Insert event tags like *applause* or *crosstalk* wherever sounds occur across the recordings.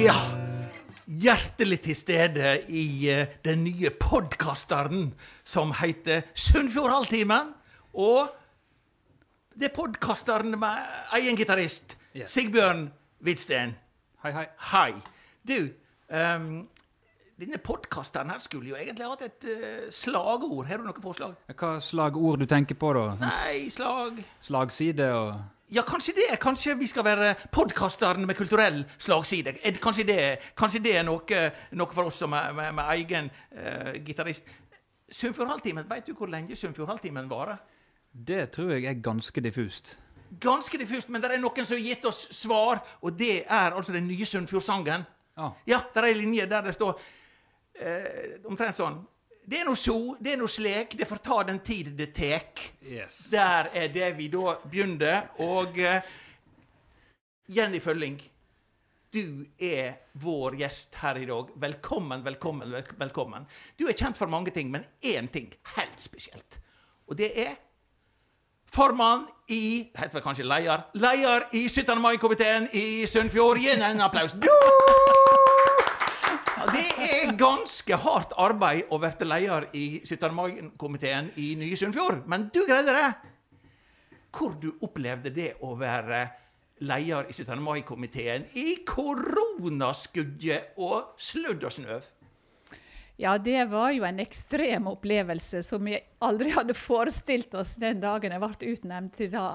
Ja, hjertelig til stede i eh, den nye podkasteren som heter Sunnfjordhalvtimen. Og det er podkasteren med egen gitarist, Yes. Sigbjørn Hvidsten. Hei, hei. Hei. Du, ehm, denne podkasteren her skulle jo egentlig hatt et eh, slagord. Har du noe forslag? Hva slagord du tenker på, da? Sånn Nei, slag slagside og Ja, kanskje det. Kanskje vi skal være podkasteren med kulturell slagside. Kanskje det, kanskje det er noe, noe for oss som er med, med egen uh, gitarist. Sunnfjordhalvtimen, veit du hvor lenge Sunnfjordhalvtimen varer? Det tror jeg er ganske diffust. Ganske diffust, men det er noen som har gitt oss svar, og det er altså den nye Sunnfjordsangen. Ah, Ja, det er ei linje der det står eh, omtrent sånn Det er nå så, det er nå slik, det får ta den tid det tek. yes. Der er det vi da begynner. Og uh, Jenny Følling, du er vår gjest her i dag. Velkommen, velkommen, velkommen. Du er kjent for mange ting, men én ting helt spesielt. Og det er formann i heter vel kanskje leder? Leder i 17. mai-komiteen i Sunnfjord. Gi henne en applaus. *laughs* Du! Det er ganske hardt arbeid å være leder i 17. mai-komiteen i nye Sunnfjord, men du greide det. Hvor du opplevde det å være leder i 17. mai-komiteen i koronaskuddet og sludd og snø? Ja, det var jo en ekstrem opplevelse som vi aldri hadde forestilt oss den dagen jeg ble utnevnt til det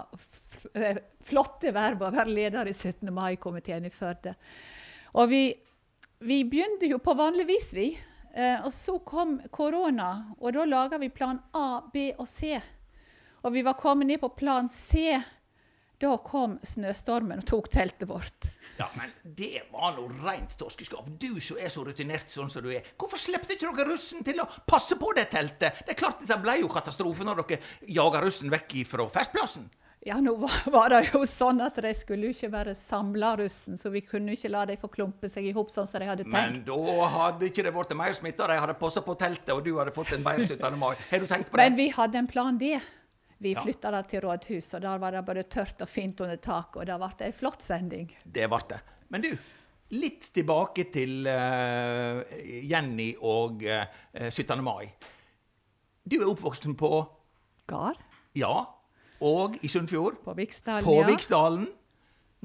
eh, flotte verbet å være leder i 17. mai-komiteen i Førde. Og vi, vi begynte jo på vanlig vis, vi. Eh, og så kom korona, og da laga vi plan A, B og C. Og vi var kommet ned på plan C. Da kom snøstormen og tok teltet vårt. Ja, men det var nå rent torskeskap. Du som er så rutinert sånn som du er. Hvorfor slepte ikke dere russen til å passe på det teltet? Det er klart dette ble jo katastrofe når dere jaga russen vekk fra festplassen. Ja, nå var, det jo sånn at de skulle jo ikke være samla russen, så vi kunne ikke la dem få klumpe seg i hop sånn som de hadde tenkt. Men da hadde ikke det blitt mer smitta. De hadde passa på teltet, og du hadde fått en bedre 17. mai. Har du tenkt på det? Men vi hadde en plan det. Vi Ja. flytta det til rådhus, og der var det bare tørt og fint under taket, og det ble ei flott sending. Det ble det. Men du, litt tilbake til uh, Jenny og uh, 17. mai. Du er oppvokst på Gard Ja, og i Sunnfjord. på Viksdalen, På ja. Viksdalen.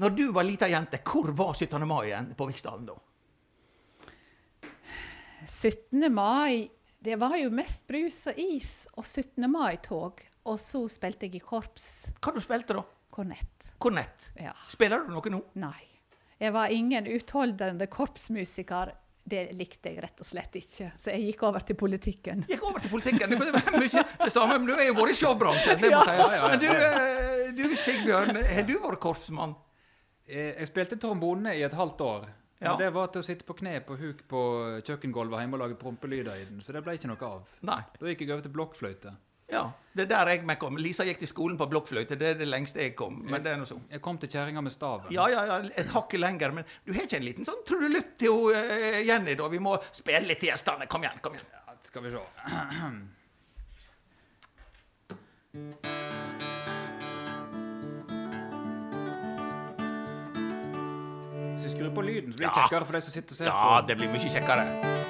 Når du var lita jente, hvor var 17. mai igjen på Viksdalen da? 17. mai, det var jo mest brus og is og 17. mai-tog. Og så spilte jeg i korps. Hva du spilte da? Kornett. Kornett. Ja. Spiller du noe nå? Nei. Jeg var ingen utholdende korpsmusiker. Det likte jeg rett og slett ikke, så jeg gikk over til politikken. *laughs* Gikk over til politikken. Det er *laughs* mye det samme, men du er jo bare i showbransjen. Det må Ja. jeg si. Ja, ja, ja. Men du, eh, du Sigbjørn, har du vært korpsmann? Jeg, jeg spilte trombone i et halvt år. Ja. Men det var til å sitte på kne på huk på kjøkkengulvet hjemme og lage prompelyder i den, så det ble ikke noe av. Nei. Da gikk jeg over til blokkfløyte. Ja, det er der jeg meg kom. Lisa gikk til skolen på blokkfløyte. Det er det lengste jeg kom. Men det er noe sånn. Jeg kom til kjerringa med staven. Ja, ja, ja, et hakk lenger. Men du har ikke en liten sånn trudelutt til hun, eh, Jenny, da? Vi må spille litt til gjestene. Kom igjen, kom igjen. Ja, skal vi se. Hvis vi skrur på lyden, så blir det Ja. kjekkere for de som sitter og ser Ja, på. det blir mye kjekkere.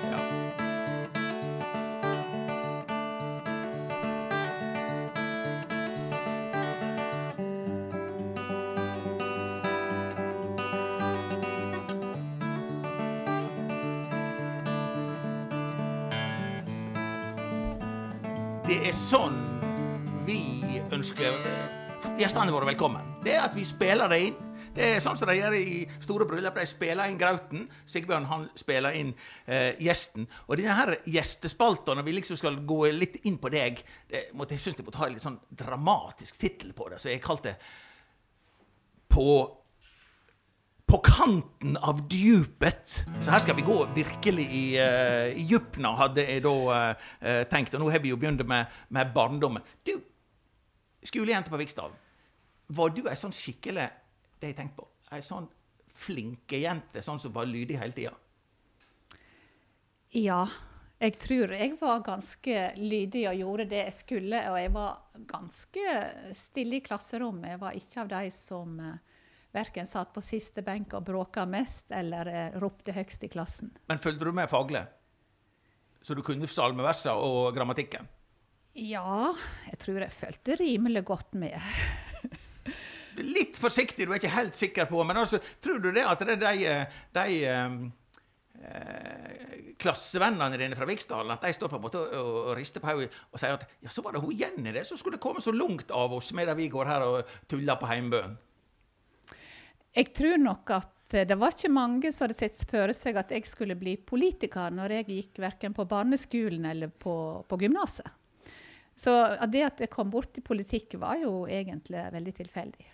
Gjestene våre velkommen. Det er at vi spiller det inn. Det er sånn som de gjør i store bryllup. De spiller inn grauten. Sigbjørn han spiller inn eh, gjesten. Og denne her gjestespalta, når vi liksom skal gå litt inn på deg det måtte, Jeg syns jeg måtte ha en litt sånn dramatisk tittel på det, så jeg kalte det På på kanten av djupet. Så her skal vi gå virkelig i, uh, i djupna, hadde jeg da uh, tenkt. Og nå har vi jo begynt med, med barndommen. Du, skolejente på Viksdalen. Var du ei sånn skikkelig det jeg tenkte på, ei sånn flinke jente, sånn som var lydig hele tida? Ja, jeg tror jeg var ganske lydig og gjorde det jeg skulle. Og jeg var ganske stille i klasserommet. Jeg var ikke av de som eh, verken satt på siste benk og bråka mest, eller eh, ropte høgst i klassen. Men fulgte du med faglig? Så du kunne salmeversa og grammatikken? Ja, jeg tror jeg fulgte rimelig godt med. *laughs* Litt forsiktig, du er ikke helt sikker på, men altså, tror du det at det er de, de eh, klassevennene dine fra Viksdalen at de står på en måte og, og, rister på hodet og sier at ja, så var det hun Jenny det som skulle komme så langt av oss medan vi går her og tuller på heimbøen? Jeg tror nok at eh, det var ikke mange som hadde sett for seg at jeg skulle bli politiker når jeg gikk verken på barneskolen eller på, på gymnaset. Så det at jeg kom bort i politikk, var jo egentlig veldig tilfeldig.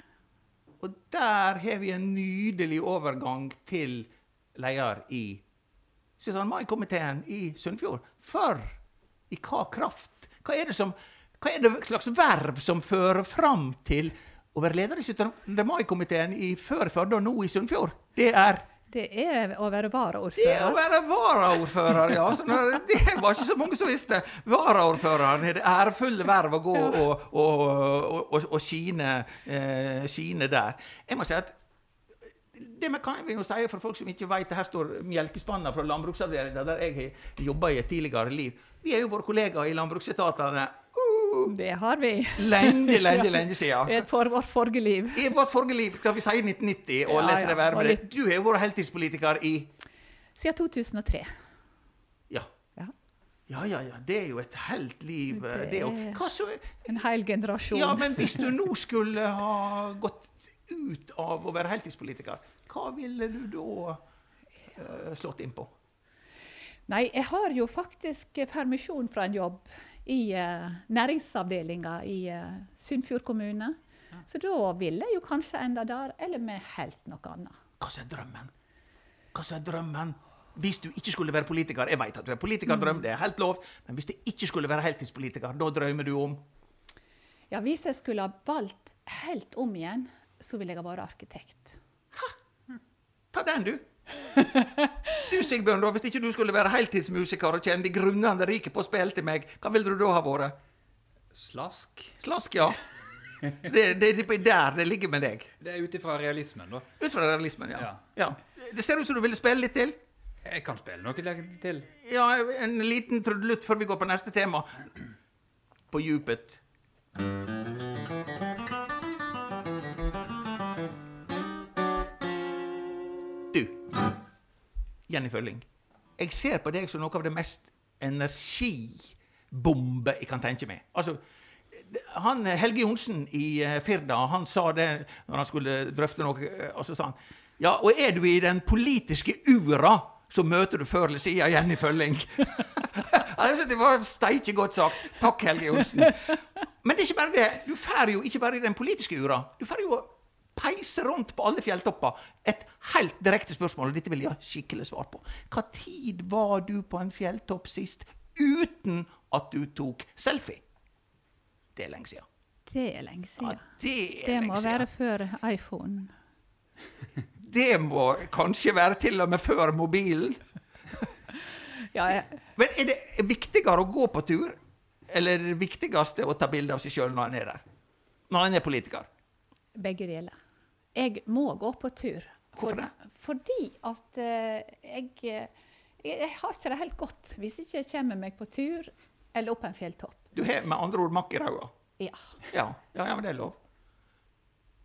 Og der har vi en nydelig overgang til leder i 17. mai-komiteen i Sunnfjord. For i hva kraft? Hva er det som hva er det slags verv som fører fram til å være leder i 17. mai-komiteen i før Førde og nå i Sunnfjord? Det er Det er å være det er å være varaordfører, ja. Så det var ikke så mange som visste. Varaordføreren har det ærefulle verv å gå og, og, og, og, skine, eh, skine der. Jeg må si at det vi kan vi jo si for folk som ikke vet, her står melkespanna fra landbruksavdelinga, der jeg har jobba i et tidligere liv. Vi er jo våre kollegaer i landbruksetatene Det har vi. lenge, lenge, lenge siden. I *laughs* et for vårt forrige liv. I vårt forrige liv, skal vi si 1990, og Ja, ja, det være med det. Du har vært heltidspolitiker i Siden 2003. Ja. Ja. Ja, ja, ja. Det er jo et helt liv. Det òg. En hel generasjon. ja, men hvis du nå skulle ha gått ut av å være heltidspolitiker, hva ville du da uh, slått inn på? Nei, jeg har jo faktisk permisjon fra en jobb i uh, næringsavdelinga i uh, Sunnfjord kommune. Så da ville jeg jo kanskje enda der, eller med helt noe annet. Hva som er drømmen? Hva som er drømmen? Hvis du ikke skulle være politiker Jeg vet at du er politikerdrøm, det er helt lov. Men hvis det ikke skulle være heltidspolitiker, da drømmer du om Ja, hvis jeg skulle ha valgt helt om igjen, så ville jeg ha vært arkitekt. Ha! Ta den, du. *laughs* Du, Sigbjørn, da, hvis ikke du skulle være heltidsmusiker og tjene de grunnende rike på å spille til meg, hva ville du da ha vært? Slask. Slask, ja. Det, det, det er der det ligger med deg. Det er ut ifra realismen, da. Ut fra realismen, ja. Ja. ja. Det ser ut som du ville spille litt til. Jeg kan spille noe til. Ja, En liten trudelutt før vi går på neste tema. På djupet. Jenny Følling. Jeg ser på deg som noe av det mest energibombe jeg kan tenke meg. Altså, han, Helge Johnsen i eh, Firda han sa det når han skulle drøfte noe. eh, og så sa han, ja, og er du i den politiske ura, så møter du før eller siden Jenny Følling. *laughs* Det var steike godt sagt. Takk, Helge Johnsen. Men det er ikke bare det. Du får jo ikke bare i den politiske ura. Du fer jo å peise rundt på alle fjelltopper. Et helt direkte spørsmål, og dette vil jeg ha skikkelig svar på. Hva tid var du på en fjelltopp sist uten at du tok selfie? Det er lenge siden. Det er lenge Ja, siden. det er Det lenge må siden. være før iPhone. *laughs* Det må kanskje være til og med før mobilen. *laughs* Ja, jeg, Men er det viktigere å gå på tur, eller er det viktigste å ta bilde av seg sjøl når en er der? Når en er politiker? begge deler. Jeg må gå på tur. Hvorfor det? Fordi at eh, jeg, eh, jeg Jeg har ikke det helt godt hvis ikke jeg kommer meg på tur eller opp en fjelltopp. Du har med andre ord makk i ræva. Ja. Ja, ja, ja, men det er lov.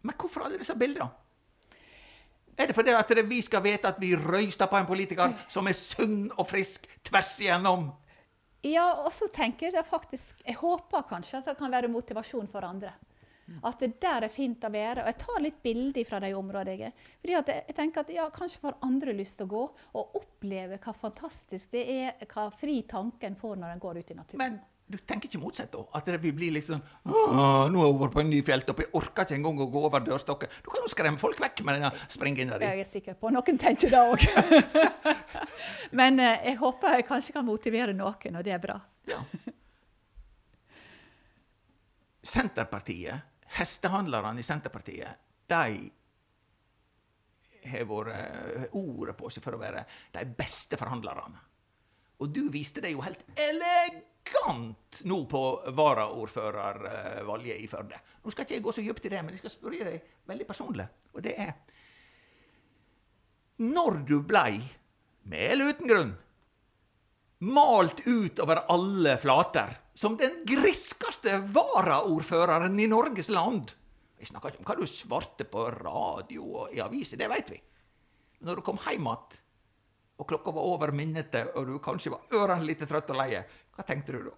Men hvorfor alle disse bildene? Er det fordi at det- vi skal vite at vi røyster på en politiker som er sunn og frisk tvers igjennom? Ja, og så tenker jeg faktisk Jeg håper kanskje at det kan være motivasjon for andre. At det der er fint å være. Og jeg tar litt bilder fra de områdene jeg er. Fordi at jeg, tenker at ja, kanskje får andre lyst til å gå og oppleve hva fantastisk det er, hva fri tanken får når en går ut i naturen. Men du tenker ikke motsatt, da? At det vil bli liksom Nå er jeg over på en ny fjelltopp, jeg orker ikke engang å gå over dørstokken. Du kan jo skremme folk vekk med denne springinga di. Det er jeg sikker på noen tenker det òg. *laughs* Men eh, jeg håper jeg kanskje kan motivere noen, og det er bra. Ja. Senterpartiet, hestehandlerne i Senterpartiet, de har vært eh, ordet på seg for å være de beste forhandlerne. Og du viste deg jo helt elegant nå på varaordførervalget i Førde. Nå skal ikke jeg gå så dypt i det, men jeg skal spørre deg veldig personlig. Og det er Når du blei, med eller uten grunn, malt ut over alle flater som den griskeste varaordføreren i Norges land Jeg snakker ikke om hva du svarte på radio og i aviser, det veit vi. Men når du kom hjem igjen, og klokka var over minnete, og du kanskje var ørene litt trøtt og leie, hva tenkte du da?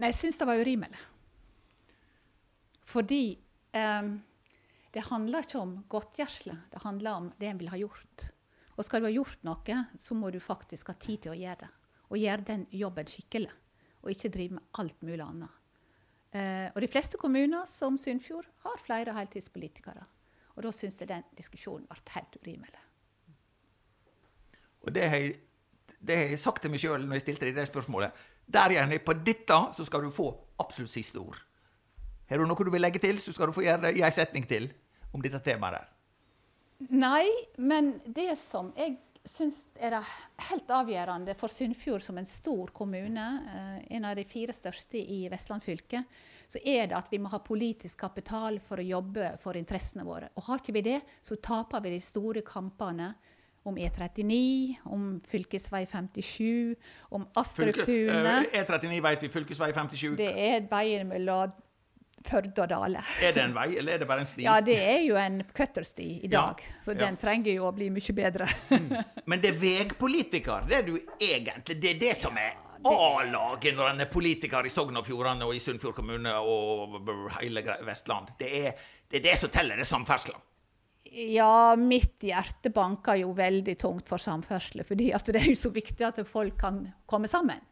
Nei, jeg syns det var urimelig. Fordi um, det handler ikke om godtgjørsle, det handler om det en vil ha gjort. Og skal du ha gjort noe, så må du faktisk ha tid til å gjøre det. Og gjøre den jobben skikkelig, og ikke drive med alt mulig annet. Eh, og de fleste kommuner, som Sunnfjord, har flere heltidspolitikere. Og da syns jeg den diskusjonen ble helt urimelig. Og det har jeg, det har jeg sagt til meg sjøl når jeg stilte deg det spørsmålet. Der gjerne, på dette så skal du få absolutt siste ord. Har du noe du vil legge til, så skal du få gjøre det i ei setning til om dette temaet der. Nei, men det som jeg syns er det helt avgjørende for Sunnfjord som en stor kommune, eh, en av de fire største i Vestland fylke, så er det at vi må ha politisk kapital for å jobbe for interessene våre. Og har ikke vi det, så taper vi de store kampene om E39, om fv. 57, om Astruptunet. E39 vet vi, fylkesvei 57. Det er veien mellom Førde og Dale. Er det en vei, eller er det bare en sti? Ja, det er jo en cuttersti i Ja, dag. For ja. den trenger jo å bli mye bedre. Men det er vegpolitiker, det er du egentlig. Det er det som er A-laget når en er politiker i Sogn og Fjordane og i Sunnfjord kommune og hele Vestland. Det er, det er det som teller, det er samferdsla. Ja, mitt hjerte banker jo veldig tungt for samferdsel, fordi det er jo så viktig at folk kan komme sammen.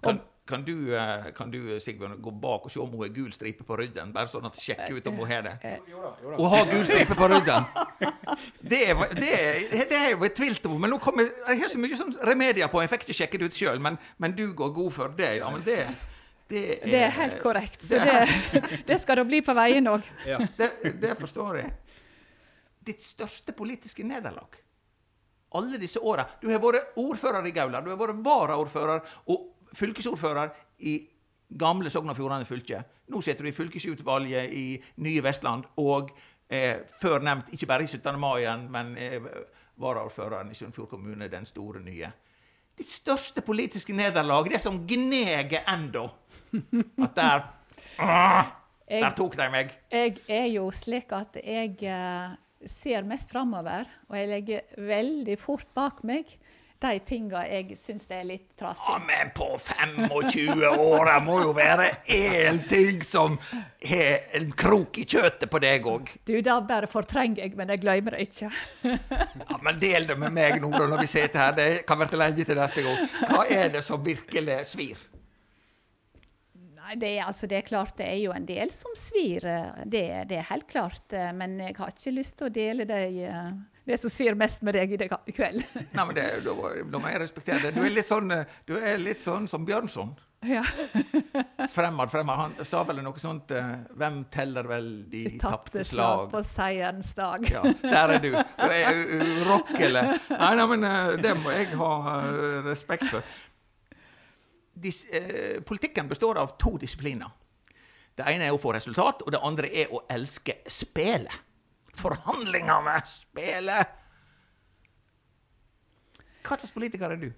Kan, kan, du, eh, kan du, Sigbjørn, gå bak og se om hun har gul stripe på ryggen? Bare sånn at sjekke ut om hun har det. Jo. Hun har gul stripe på ryggen! Det, er- det, er- det er jo et tvilt om, men nå kommer, jeg har så mye sånn remedier på, jeg fikk ikke sjekket det ut sjøl, men, men du går god for det. Ja, men det, det, er, Det er helt korrekt. Så det, det skal da bli på veien òg. Ja. Det, det forstår jeg. Ditt største politiske nederlag alle disse åra. Du har vært ordfører i Gaular, du har vært varaordfører og fylkesordfører i gamle Sogn og Fjordane fylke. Nå sitter du i fylkesutvalget i nye Vestland, og eh, før nevnt ikke bare i 17. mai, men eh, varaordføreren i Sunnfjord kommune, den store nye. Ditt største politiske nederlag, det som gneger ennå, at der ah, Der tok de meg. jeg er jo slik at jeg eh, ser mest framover, og jeg legger veldig fort bak meg de tinga jeg syns er litt Ja, men på 25 år det må jo være én ting som har en krok i kjøttet på deg òg. Du, da bare fortrenger jeg, men jeg glemmer det ikke. *laughs* Ja, men del det med meg nå når vi sitter her. Det kan være til lenge til neste gang. Hva er det som virkelig svir? Nei, det altså, det er klart det er jo en del som svir. Det, det er helt klart. Men jeg har ikke lyst til å dele det, eh, det som svir mest med deg i, kveld. *laughs* Nei, men det, da, da må jeg respektere det. Du er litt sånn, eh, du er litt sånn som Bjørnson. Ja. *laughs* fremad, fremad. Han sa vel noe sånt uh, Hvem teller vel de tapte slag? på seierens dag. Ja, der er du. *laughs* Du er urokkelig. Nei, nei, men uh, det må jeg ha uh, respekt for. Dis, politikken består av to disipliner. Det ene er å få resultat, og det andre er å elske spelet. Forhandlingene, spelet. Hva slags politiker er du?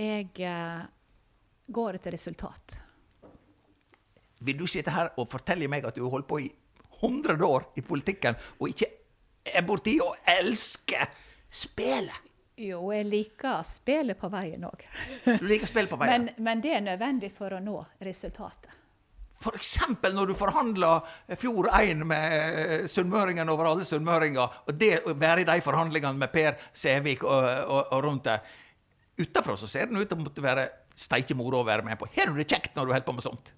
Jeg uh, går etter resultat. Vil du sitte her og fortelle meg at du har holdt på i 100 år i politikken, og ikke er borti å elske spelet? Jo, jeg liker spillet på veien òg. Du liker spill på veien. *laughs* Men, men det er nødvendig for å nå resultatet. F.eks. når du forhandla Fjord 1 med eh, sunnmøringen over alle sunnmøringer, og det å være i de forhandlingene med Per Sævik og, og, og rundt der. Utafra så ser den ut til å måtte være steike moro å være med på. Har du det kjekt når du holder på med sånt?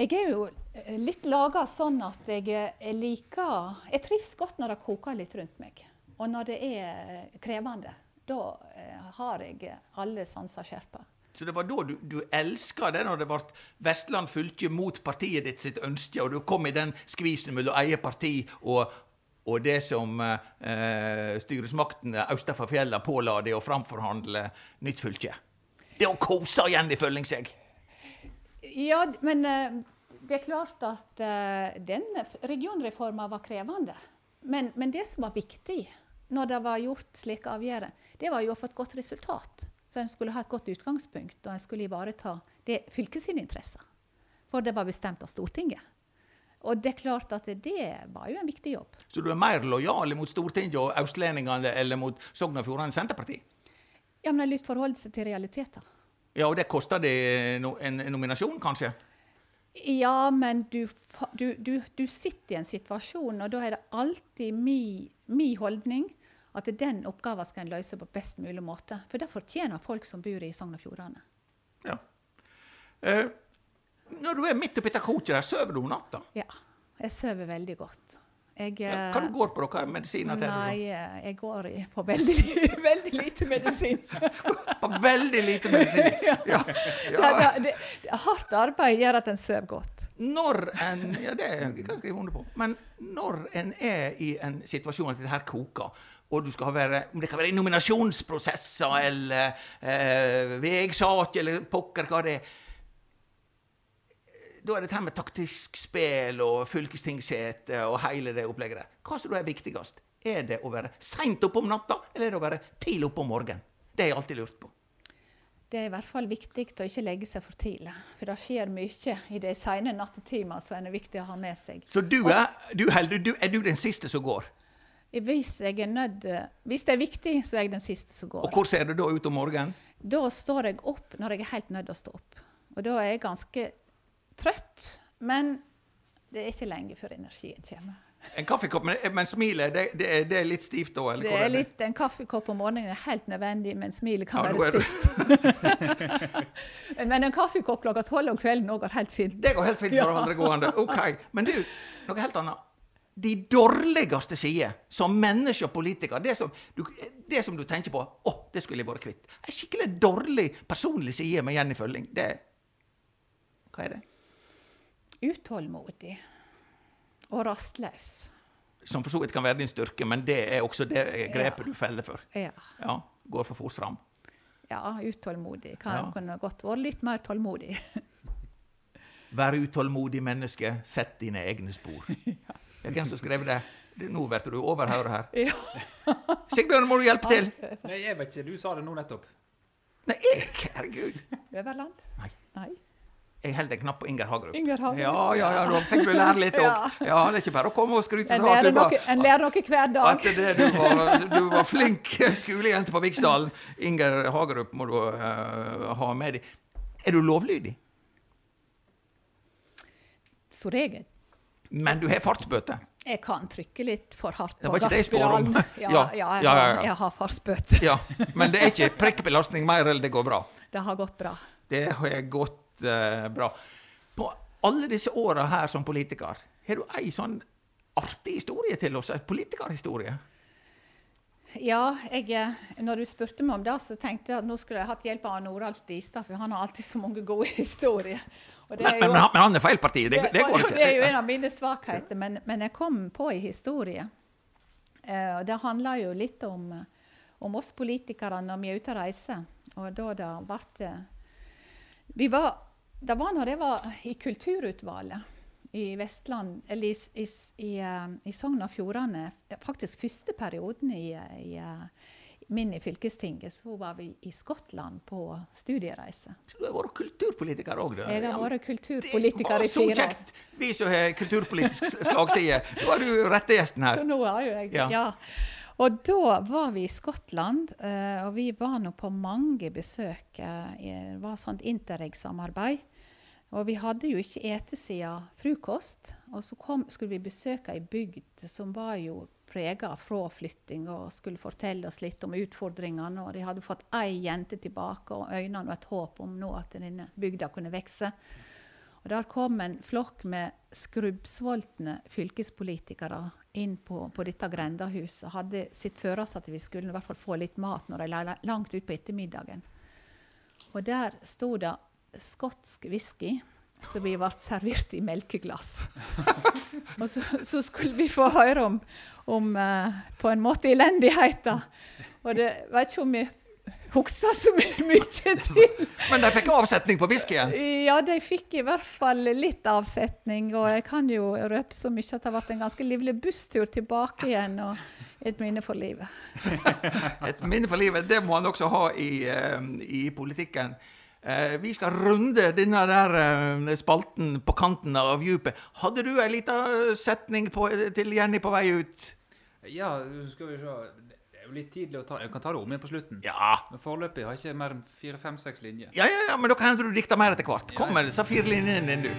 Jeg er jo eh, litt laga sånn at jeg, eh, liker Jeg trives godt når det koker litt rundt meg. Og når det er krevende, da har jeg alle sanser skjerpa. Så det var da du, du elska det, når det ble Vestland fylke mot partiet ditt sitt ønske, og du kom i den skvisen mellom eget parti og, og det som eh, styresmaktene østafor fjella påla deg å framforhandle nytt fylke? det å kose igjen i føling seg? Ja, men eh, det er klart at uh, den regionreforma var krevende. Men, men, det som var viktig når det var gjort slike avgjørelser, det var jo å få et godt resultat. Så en skulle ha et godt utgangspunkt, og en skulle ivareta det fylkets interesser. For det var bestemt av Stortinget. Og det er klart at det var jo en viktig jobb. Så du er mer lojal mot Stortinget og østlendingene eller mot Sogn og Fjordane Senterparti? Ja, men lyst til forholde seg til realiteter. Ja, og det koster det en nominasjon, kanskje? Ja, men du, du, du, du, sitter i en situasjon, og da er det alltid min holdning at den oppgaven skal en løse på best mulig måte. For det fortjener folk som bor i Sogn og Fjordane. Ja. Eh, når du er midt oppi dette koket der, sover du om natta? Ja, jeg sover veldig godt. Jeg, ja, hva du går på da? Hva er medisiner til? Nei, eh, jeg går på veldig, *laughs* veldig, lite medisin. *laughs* på veldig lite medisin? Ja. *laughs* ja. ja. Det, det, hardt arbeid gjør at en sover godt. Når en Ja, det kan jeg skrive under på. Men når en er i en situasjon at dette her koker, og du skal være, om det kan være nominasjonsprosesser eller eh, veisak eller pokker hva det er da er det dette med taktisk spill og fylkestingsete og hele det opplegget der. Hva som er viktigst? Er det å være seint oppe om natta, eller er det å være tidlig oppe om morgenen? Det har jeg alltid lurt på. Det er i hvert fall viktig å ikke legge seg for tidlig. For det skjer mye i de sene nattetimene som er viktig å ha med seg. Så du er, du, du, er du den siste som går? Hvis, jeg er nødt, hvis det er viktig, så er jeg den siste som går. Og Hvor ser du da ut om morgenen? Da står jeg opp når jeg er helt nødt til å stå opp. Og da er jeg ganske trøtt, men det er ikke lenge før energien kommer. En kaffekopp, men, men smilet det, det, er, det, er, litt stivt da? det er litt, En kaffekopp om morgenen er helt nødvendig, men smilet kan ja, være stivt. *laughs* men en kaffekopp klokka tolv om kvelden går helt fint. Det går helt fint for ja. andre gående. Ok, Men du, noe helt annet. De dårligste sider som menneske og politiker, det som, du, det som du tenker på 'Å, det skulle jeg vært kvitt'. En skikkelig dårlig personlig side med Jenny Følling. Det, hva er det? utålmodig og rastløs. Som for så vidt kan være din styrke, men det er også det grepet ja. du feller for. Ja. ja. Går for fort fram. Ja, utålmodig. Kan ja. kunne godt vært litt mer tålmodig. Vær utålmodig menneske, sett dine egne spor. *laughs* ja. Hvem som skrev det? Nå blir du overhørt her. *laughs* Ja. Sigbjørn, må du hjelpe til? Nei, jeg vet ikke. Du sa det nå nettopp. Nei, jeg, herregud. Øverland? Nei. Nei. Jeg holder en knapp på Inger Hagerup. Inger Hagerup. Ja, ja, ja, da fikk du lære litt òg. ja. ja, det er ikke bare å komme og skryte av at du var En lærer noe hver dag. At det, du, var, du var flink skolejente på Viksdalen. Inger Hagerup må du uh, ha med deg. Er du lovlydig? Som regel. Men du har fartsbøte? Jeg kan trykke litt for hardt på gasspedalen. Ja, *laughs* ja, ja, ja, jeg har fartsbøte. *laughs* ja, Men det er ikke prikkbelastning mer, eller det går bra? *laughs* Det har gått bra. Det har gått uh, bra. På alle disse åra her som politiker, har du ei sånn artig historie til oss? En politikerhistorie? Ja, jeg, når du spurte meg om det, så tenkte jeg at nå skulle jeg hatt hjelp av Noralf Distad, for han har alltid så mange gode *laughs* historier. Jo, men, men, han er feil parti, det, det, det, går ikke. Det er jo en av mine svakheter, men, men jeg kom på en historie. Uh, det handler jo litt om, om, oss politikere når vi er ute og reiser. Og da det ble Vi var det var når jeg var i kulturutvalget i Vestland, eller i, i, i, eh, i Sogn og Fjordane. Faktisk første perioden i, i eh, min i fylkestinget, så var vi i Skottland på studiereise. Så du har vært kulturpolitiker òg? Jeg har vært kulturpolitiker i fire år. Så kjekt! Vi som har kulturpolitisk slagside. Nå er du rette gjesten her. Så nå er jo jeg, ja. ja. Og da var vi i Skottland, og vi var nå på mange besøk. Det var sånt interreg-samarbeid. Og vi hadde jo ikke ete siden frokost. Og så kom, skulle vi besøke ei bygd som var jo prega av fraflytting, og skulle fortelle oss litt om utfordringene. Og de hadde fått ei jente tilbake og øynene og et håp om nå at denne bygda kunne vokse. Og Der kom en flokk med skrubbsultne fylkespolitikere inn på, på dette grendahuset. Hadde sitt for oss at vi skulle i hvert fall få litt mat når de la langt utpå ettermiddagen. Og der sto det skotsk whisky som vi ble servert i melkeglass. *laughs* og så, så, skulle vi få høre om, om uh, på en måte elendigheten. Og det vet ikke om vi husker så my- mye til. Men de fikk avsetning på whiskyen. Ja, de fikk i hvert fall litt avsetning, og jeg kan jo røpe så mye at det ble en ganske livlig busstur tilbake igjen, og et minne for livet. *laughs* Et minne for livet, det må han også ha i, eh, i politikken. Eh, vi skal runde denne der eh, spalten på kanten av djupet. Hadde du ei lita setning på, til Jenny på vei ut? Ja, skal vi se. Det er jo litt tidlig å ta Jeg kan ta det om igjen på slutten. Ja. Men foreløpig har jeg ikke mer enn fire, fem, seks linjer. Ja, ja, ja, men da kan hende du dikter mer etter hvert. Kom med disse fire linjene dine, du.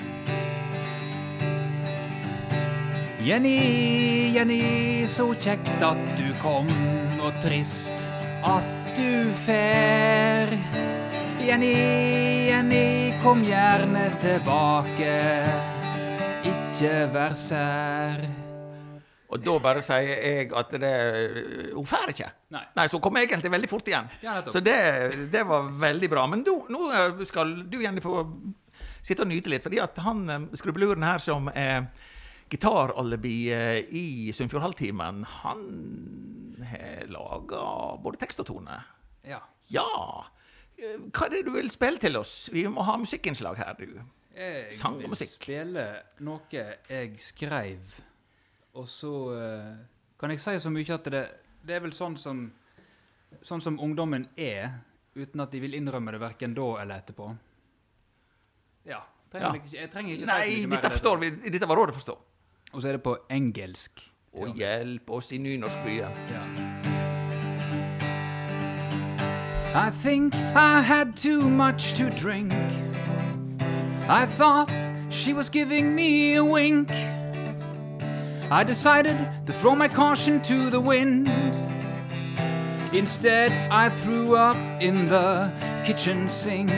Jenny, Jenny, så kjekt at du kom, og trist at du fer. Jenny, Jenny, kom gjerne tilbake, ikke vær sær. Og da bare sier jeg at det Hun får ikke. Nei. Nei, så hun kom egentlig veldig fort igjen. Ja, så det, det var veldig bra. Men nå, nå eh, skal du Jenny få sitte og nyte litt, fordi at han eh, skrubbeluren her som er gitaralibi eh, i Sunnfjordhalvtimen, han har laga både tekst og tone. Ja. Ja. Hva er det du vil spille til oss? Vi må ha musikkinnslag her, du. Jeg Sang og vil spille noe jeg skreiv, og så uh, kan jeg si så mye at det, det er vel sånn som, sånn som ungdommen er, uten at de vil innrømme det verken da eller etterpå. Ja. Trenger Ja. Jeg, jeg trenger ikke si Nei, mer dette forstår vi. Dette var rådet å forstå. Og så er det på engelsk. Og hjelp oss i nynorskbyen. Ja. I think I had too much to drink. I thought she was giving me a wink. I decided to throw my caution to the wind. Instead, I threw up in the kitchen sink.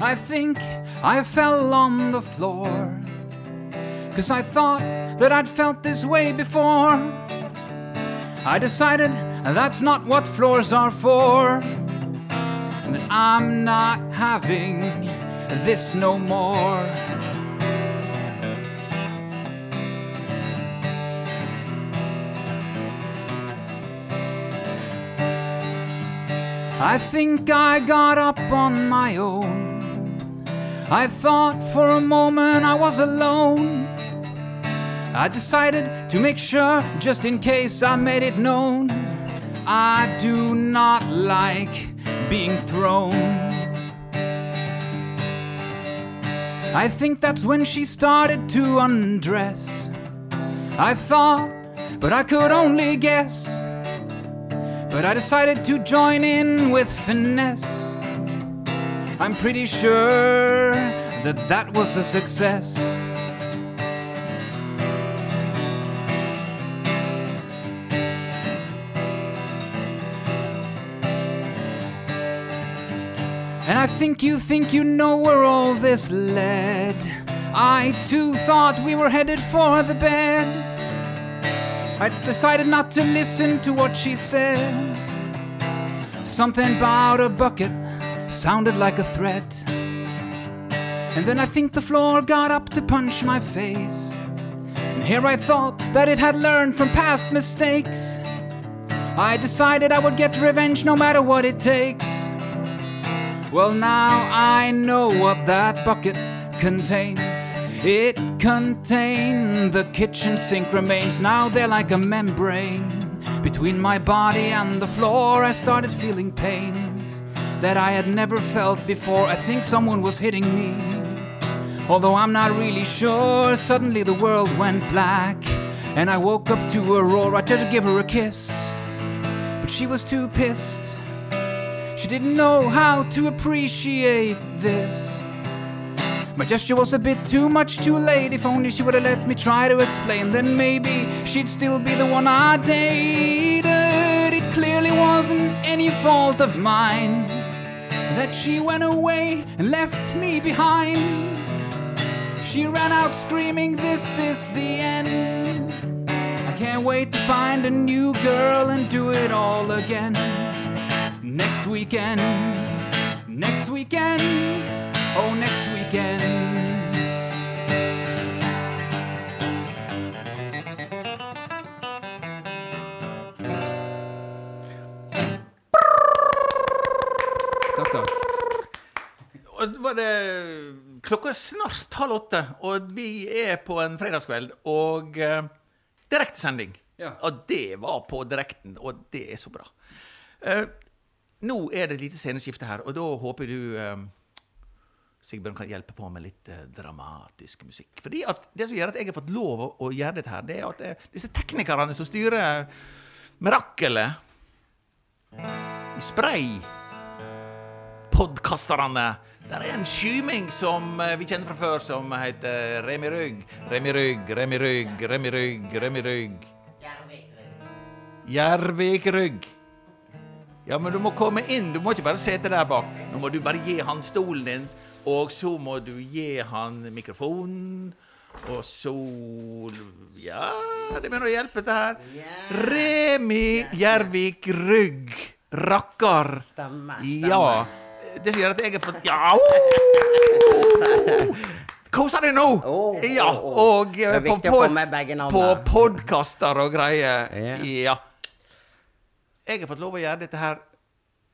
I think I fell on the floor. Cause I thought that I'd felt this way before. I decided that's not what floors are for. And that I'm not having this no more. I think I got up on my own. I thought for a moment I was alone. I decided to make sure, just in case I made it known, I do not like being thrown. I think that's when she started to undress. I thought, but I could only guess. But I decided to join in with finesse. I'm pretty sure that that was a success. Think you think you know where all this led. I too thought we were headed for the bed. I decided not to listen to what she said. Something about a bucket sounded like a threat. And then I think the floor got up to punch my face. And here I thought that it had learned from past mistakes. I decided I would get revenge no matter what it takes. Well, now I know what that bucket contains. It contained the kitchen sink remains. Now they're like a membrane. Between my body and the floor, I started feeling pains that I had never felt before. I think someone was hitting me. Although I'm not really sure, suddenly the world went black. And I woke up to a roar. I tried to give her a kiss, but she was too pissed. She didn't know how to appreciate this. My gesture was a bit too much too late. If only she would have let me try to explain, then maybe she'd still be the one I dated. It clearly wasn't any fault of mine that she went away and left me behind. She ran out screaming, This is the end. I can't wait to find a new girl and do it all again. Next weekend, next weekend, oh, next weekend. Takk, takk. Var det Klokka er snart halv åtte, og vi er på en fredagskveld. Og uh, direktesending. Ja. Og det var på direkten, og det er så bra. Eh nå er det et lite sceneskifte her, og da håper du eh, Sigbjørn kan hjelpe på med litt eh, dramatisk musikk. Fordi at Det som gjør at jeg har fått lov å, å gjøre dette, her, det er at eh, disse teknikerne som styrer mirakelet i spray podkasterne. Der er en skyming som eh, vi kjenner fra før, som heter Remi Rygg. Remi Rygg, Remi Rygg, Remi Rygg, Remi Rygg. Gjervik Rygg. Ja, men du må komme inn. Du må ikke bare sitte der bak. Nå må du bare gi han stolen din, og så må du gi han mikrofonen. Og så Ja, det begynner å hjelpe, dette her. Remi Gjervik Rygg. Rakkar. Stemmer, Ja. Det som gjør at jeg har fått Ja! oh! Koser deg nå! Oh, ja, oh, oh. og Det eh, er viktig å få med begge på podkaster og greier. Yeah. Ja. Jeg har fått lov å gjøre dette her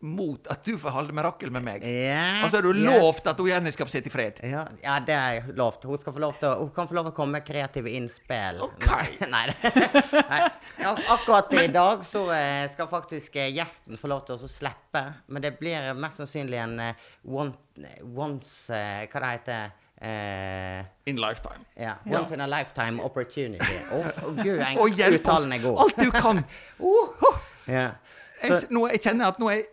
mot at du får holde mirakel med meg. Yes, Og så har du yes. lovt at hun Jenny skal få sitte i fred. Ja, ja, det har jeg lovt. Hun, skal få lov til å, hun kan få lov til å komme med kreative innspill. Ok. *laughs* Nei, *laughs* Nei. Ja, akkurat i dag så eh, skal faktisk eh, gjesten få lov til å så slippe. Men det blir mest sannsynlig en eh, one, once Hva det heter Uh, In lifetime. ja, Once in a lifetime opportunity. Å, oh, gud, en- uttalen er god. Alt du kan. Oh, *laughs* oh. Ja. Jeg, Så- jeg, nå, jeg kjenner at nå er jeg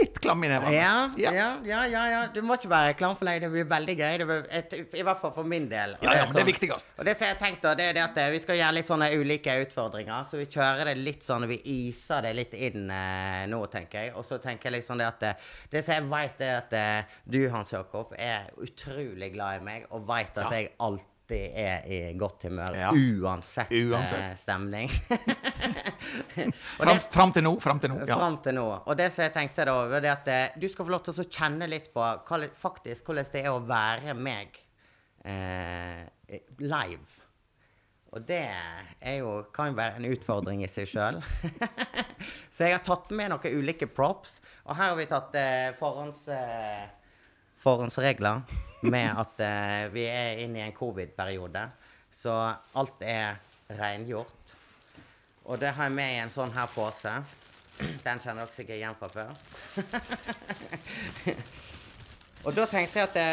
litt klam i nevene. Ja, ja, ja, ja, ja. Du må ikke være klam for deg. Det blir veldig gøy. Det blir et, I hvert fall for min del. Og Ja, ja, men det er viktigast viktigst. Og det som jeg tenkte, det er det at eh, vi skal gjøre litt sånne ulike utfordringer. Så vi kjører det litt sånn, vi iser det litt inn eh, nå, tenker jeg. Og så tenker jeg liksom det at eh, Det som jeg vet, er at eh, du, Hans Jakob, er utrolig glad i meg, og veit at jeg alltid er i godt humør. Ja. Uansett, Uansett. Eh, stemning. *laughs* Og Fram, fram til nå. Fram til nå. Ja. Fram til nå. Og det som jeg tenkte da, var det at eh, du skal få lov til å kjenne litt på hva, faktisk hvordan det er å være meg eh, live. Og det jo, kan jo være en utfordring i seg sjøl. *laughs* så jeg har tatt med noen ulike props. Og her har vi tatt eh, forhånds, eh, forhåndsregler med at eh, vi er inne i en covid-periode. Så alt er rengjort. Og det har jeg med i en sånn her pose. Den kjenner dere sikkert igjen fra før. *laughs* og da tenkte jeg at det,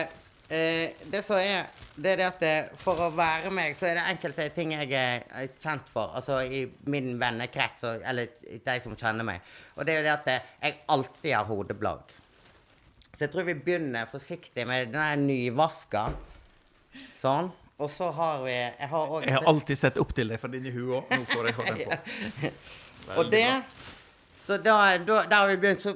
eh, det som er det er det at det, For å være meg, så er det enkelte ting jeg er kjent for. Altså i min vennekrets, eller de som kjenner meg. Og det er jo det at eh, jeg alltid har hodeplagg. Så jeg tror vi begynner forsiktig med den nyvaska. Sånn. Og så har vi Jeg har Jeg har alltid sett opp til deg for denne hua. Nå får jeg ha den på. *laughs* Og det Så da, da, da har vi begynt Så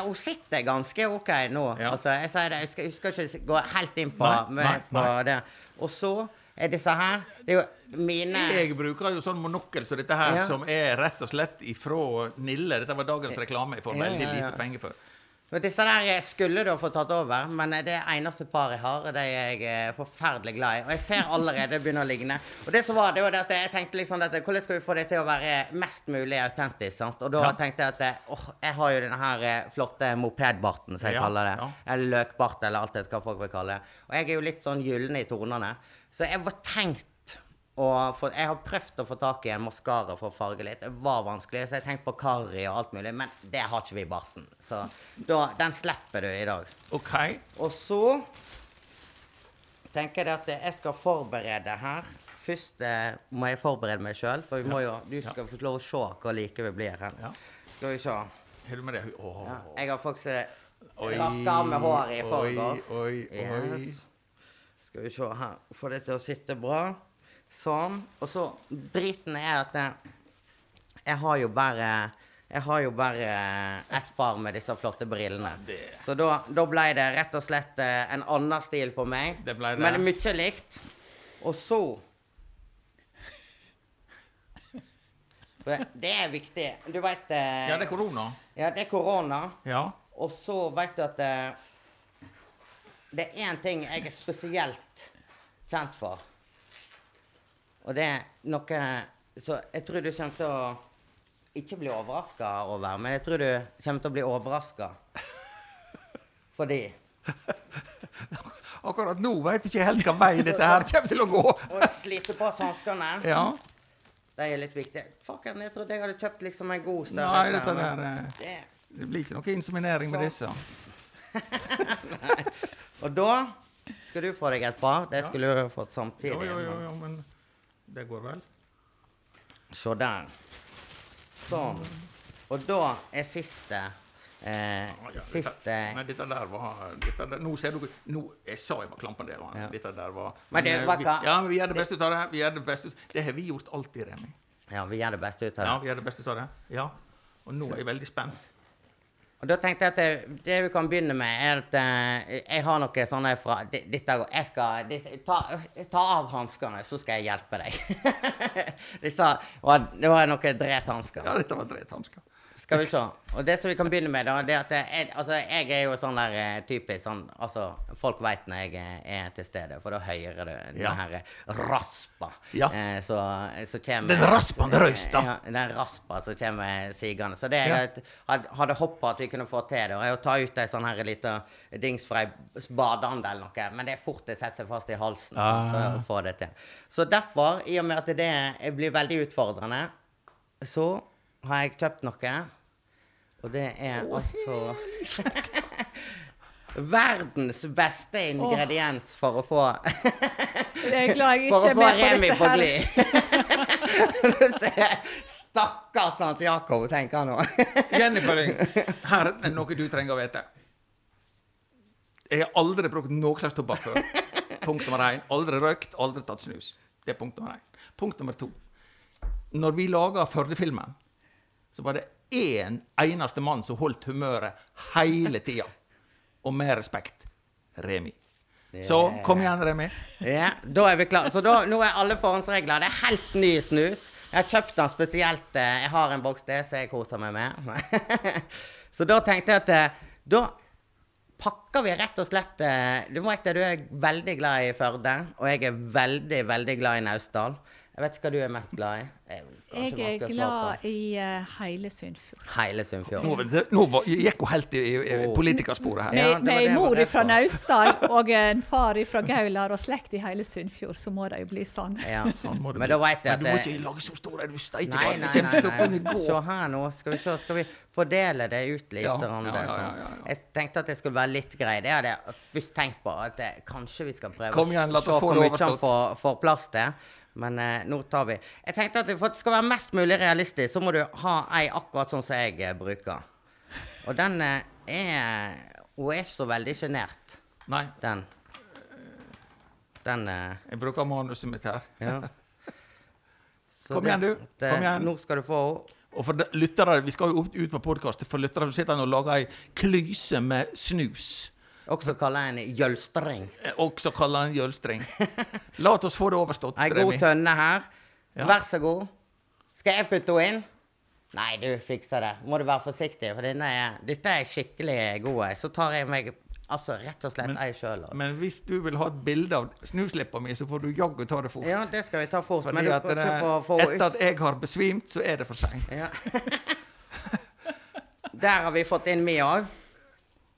hun sitter ganske OK nå. Ja. Altså, jeg sier det, jeg skal, jeg skal ikke gå helt inn på, Nei, med, nei, på nei. det. Og så er disse her Det er jo mine Jeg bruker jo sånn monokkel som dette her, Ja. som er rett og slett ifra Nille. Dette var dagens reklame. Jeg får veldig ja. lite penger for. Og disse der skulle du fått tatt over, men det eneste par jeg har, og det er jeg eh, forferdelig glad i. Og jeg ser allerede det begynner å ligne. Og det som var, det var at jeg tenkte liksom dette, hvordan skal vi få det til å være mest mulig autentisk, sant? Og da Ja. tenkte jeg at eh, åh, jeg har jo denne her eh, flotte mopedbarten, som jeg Ja, kaller det. ja. Eller løkbart, eller alt det hva folk vil kalle det. Og jeg er jo litt sånn gyllen i tonene. Så jeg var tenkt og for, jeg har prøvd å få tak i en maskara for å farge litt. Det var vanskelig, så jeg tenkte på Karri og alt mulig. Men det har ikke vi i barten. Så da, den slipper du i dag. OK. Og så tenker jeg at jeg skal forberede her. Først eh, må jeg forberede meg sjøl, for vi må jo, du skal få lov å se hvor like vi blir her. Ja. Skal vi se. Du med det? Åh. Ja, jeg har faktisk raska av med håret i oi, forgårs. oi, oi. Yes. Skal vi se her. Få det til å sitte bra. Sånn. Og så Driten er at jeg, jeg har jo bare jeg har jo bare ett par med disse flotte brillene. det- Så da, da ble det rett og slett eh, en annen stil på meg. Det ble det. Men mye likt. Og så det- er viktig. Du veit Ja, det er korona. Ja, det er korona. Ja. Og så vet du at eh, det er én ting jeg er spesielt kjent for. Og det er noe Så jeg tror du kommer til å ikke bli overraska over, men jeg tror du kommer til å bli overraska. Fordi *laughs* Akkurat nå veit jeg ikke helt hva vei dette her kommer til å gå. *laughs* Og slite på oss hanskene. Ja. De er litt viktige. Fucken, jeg trodde jeg hadde kjøpt liksom en god Nei, dette der eh, det- Det blir ikke noe inseminering med disse. *laughs* Og da skal du få deg et par. Det Ja. skulle du fått samtidig. Jo, jo, jo, jo, men det går vel. Så der. Sånn. Og da er siste eh, Ja, ja, Siste Nei, dette der var dette der, Nå ser du nå, Jeg sa jeg var klampen der. Ja. Dette der var Men det eh, var vi, Ja, men vi gjør det beste ut av det. Vi gjør Det beste ut Det har vi gjort alltid, Remi. Ja, vi gjør det beste ut av det. Ja, vi gjør det beste ut av det. Ja. Og nå er jeg veldig spent. Og da tenkte jeg at det, det vi kan begynne med, er at eh, jeg har noe sånne fra Dette går Jeg skal dette, ta, ta av hanskene, så skal jeg hjelpe deg. *laughs* Det var, Det var noen drethansker. Ja, dette var drethansker. Skal vi se. Og det som vi kan begynne med, da, det er at jeg, altså, jeg er jo sånn der eh, typisk sånn Altså, folk veit når jeg er- er til stede, for da hører du den Ja. her raspa Ja. eh, så, så kommer Den raspende røysta. Ja, den raspa som kommer sigende. Så det jeg ja. hadde håpa at vi kunne få til, det, er å ta ut ei sånn her lita dings fra ei badeande eller noe, men det er fort det setter seg fast i halsen sant, for Ah. å få det til. Så derfor, i og med at det blir veldig utfordrende, så har jeg kjøpt noe, og det er altså *laughs* Verdens beste ingrediens for å få Jeg er glad jeg *laughs* ikke er Remi på dette her. glid. *laughs* Stakkars Hans Jakob, tenker han nå. Jennifer, her er noe du trenger å vite. Jeg har aldri brukt noe slags tobakk før. Punkt nummer én. Aldri røykt, aldri tatt snus. Det er punkt nummer én. Punkt nummer to. Når vi laga Førde-filmen, så var det én eneste mann som holdt humøret hele tida. Og med respekt Remi. Så kom igjen, Remi. Ja, da er vi klare. Så da, nå er alle forhåndsregler. Det er helt ny snus. Jeg har kjøpt den spesielt eh, Jeg har en boks det, så jeg koser meg med. *laughs* så da tenkte jeg at eh, da pakker vi rett og slett eh, Du det, du er veldig glad i Førde, og jeg er veldig, veldig glad i Naustdal. Jeg vet ikke hva du er mest glad i. Er Jeg er glad i uh, hele Sunnfjord. Hele Sunnfjord. Nå, nå var- gikk hun helt i, i, politikersporet her. Ja, Med, det med det ei mor fra. Naustdal *laughs* og en far fra Gaular og slekt i hele Sunnfjord, så må det jo bli sånn. Ja. *laughs* Sånn må det Men bli. da vet jeg Men du må ikke lage så store du steike Nei, nei, nei. kunne nei. Se her nå. Skal vi se, skal vi fordele det ut litt? Ja, ja, ja, sånn. ja, ja, ja. Jeg tenkte at det skulle være litt grei. Det hadde jeg først tenkt på. At det, kanskje vi skal prøve å se hvor mye han får plass til. Men eh, nå tar vi Jeg tenkte at for at det skal være mest mulig realistisk, så må du ha ei akkurat sånn som jeg eh, bruker. Og den eh, er Hun er så veldig sjenert, Nei, den. Den eh, jeg bruker manuset mitt her. Ja. *laughs* Så Kom igjen, du. det- Kom igjen. Nå skal du få henne. Og for de- lyttere, Vi skal jo opp- ut på podkast. For lyttere så sitter han og lager ei klyse med snus. Også kalla en jølstring. Eh, Også kaller en jølstreng. *laughs* La oss få det overstått, Ei god tønne her. Ja. Vær så god. Skal jeg putte henne inn? Nei, du fikser det. Må du være forsiktig, for denne er, dette er skikkelig god. Så tar jeg meg altså rett og slett ei sjøl. Men hvis du vil ha et bilde av snusleppa mi, så får du jaggu ta det fort. Ja, det skal vi ta fort. Fordi Men at det, få, få etter at jeg har besvimt, så er det for seint. ja. *laughs* Der har vi fått inn mi òg.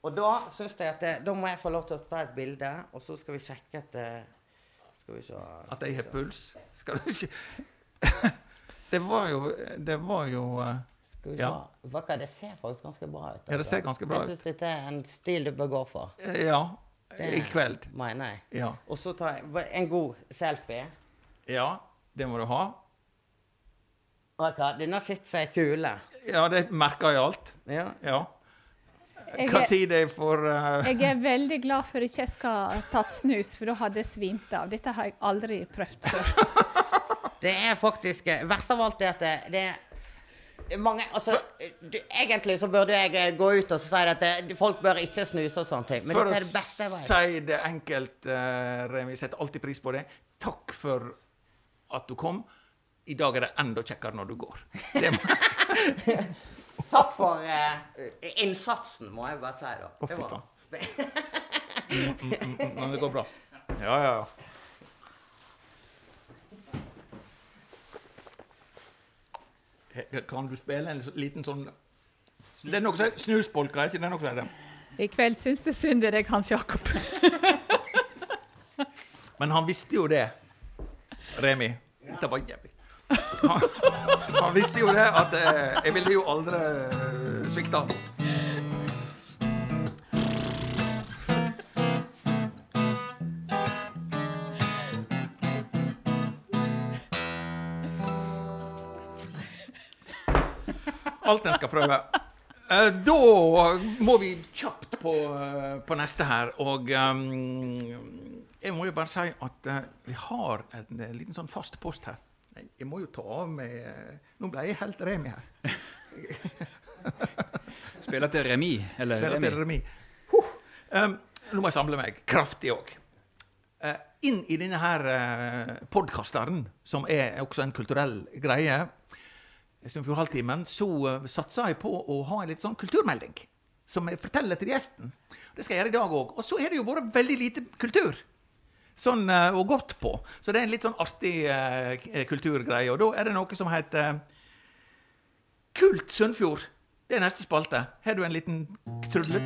Og da syns jeg at det, da må jeg få lov til å ta et bilde, og så skal vi sjekke at eh, Skal vi se At jeg har puls. Skal du ikke *laughs* Det var jo Det var jo eh, Skal vi se. Ja. Kan det ser faktisk ganske bra ut. Ja, det ser ganske bra ut. Jeg syns dette er en stil du bør gå for. Ja. Det I kveld. Mener jeg. Ja. Og så tar jeg en god selfie. ja. Det må du ha. Vakka, Denne sitter seg kule. Ja, det merker jeg alt. Ja. Ja. Jeg Hva er, tid det er for eh, jeg er veldig glad for ikke jeg skal ha tatt snus, for da hadde jeg svimt av. Dette har jeg aldri prøvd før. *laughs* Det er faktisk eh, Verst av alt er at det, det er mange Altså, du, egentlig så burde jeg eh, gå ut og si at det, folk bør ikke snuse og sånne ting. Men For å dette er det beste jeg vet. si det enkelt, uh, Remi, setter alltid pris på det. Takk for at du kom. I dag er det enda kjekkere når du går. Det må, *laughs* Takk for uh, innsatsen, må jeg bare si, da. Å, Det fy faen. *laughs* men det går bra. Ja, ja, ja. Kan du spille en liten sånn Det er noe som heter snusbolker, er ikke det noe som heter? I kveld syns det synd i deg, Hans Jakob. *laughs* Men han visste jo det, Remi. Dette var jævlig. Han, visste jo det at eh, jeg ville jo aldri eh, svikte. Alt en skal prøve. Eh, Da må vi kjapt på, eh, på neste her. Og um, jeg må jo bare si at eh, vi har en en liten sånn fast post her. Jeg, må jo ta av meg eh, Nå ble jeg helt Remi her. *laughs* Spiller til remis. Eller Spiller til remis. Remi. Huh. Um, nå må jeg samle meg kraftig òg. inn i denne her uh, podkasteren, som er også en kulturell greie, som Fjordhalvtimen, så uh, satser jeg på å ha en litt sånn kulturmelding. Som jeg forteller til gjesten. Det skal jeg gjøre i dag òg. Og så har det jo vært veldig lite kultur. Sånn og godt på. Så det er en litt sånn artig uh, kulturgreie. Og da er det noe som heter Kult Sunnfjord. Det er neste spalte. Har du en liten trudelutt?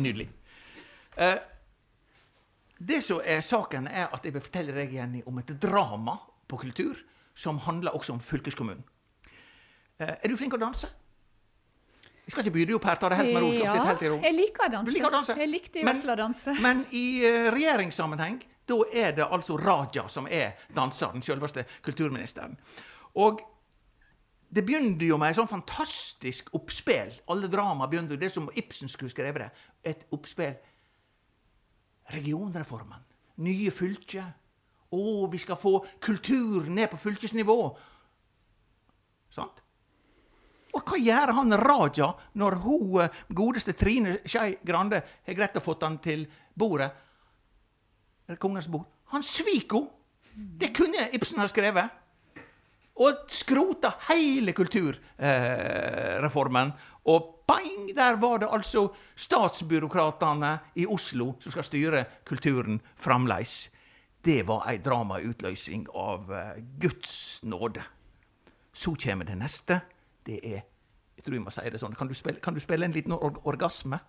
Nydelig. Eh, det som er saken, er at jeg vil fortelle deg Jenny, om et drama på kultur som handler også om fylkeskommunen. Eh, er du flink til å danse? Jeg skal ikke by deg opp her. Ta det helt med ro. skal Ja, sitte helt i ro. jeg liker å danse. Du liker å danse? Jeg likte i Men- hvert fall å danse. Men i eh, regjeringssammenheng, da er det altså Raja som er danseren, selveste kulturministeren. Og det begynte jo med et sånn fantastisk oppspill. Alle drama begynte det som Ibsen skulle skrevet det. Et oppspill. Regionreformen. Nye fylker. Å, vi skal få kultur ned på fylkesnivå. Sant? Og hva gjør han Raja når hun eh, godeste Trine Skei Grande har greid å få han til bordet? Kongens bord? Han sviker henne! Det kunne Ibsen ha skrevet. Og skrota hele kulturreformen. og bang, der var det altså statsbyråkratene i Oslo som skal styre kulturen fremdeles. Det var ei dramautløsning av eh, Guds nåde. Så kommer det neste. Det er Jeg tror jeg må si det sånn. Kan du spille, kan du spille en liten or orgasme?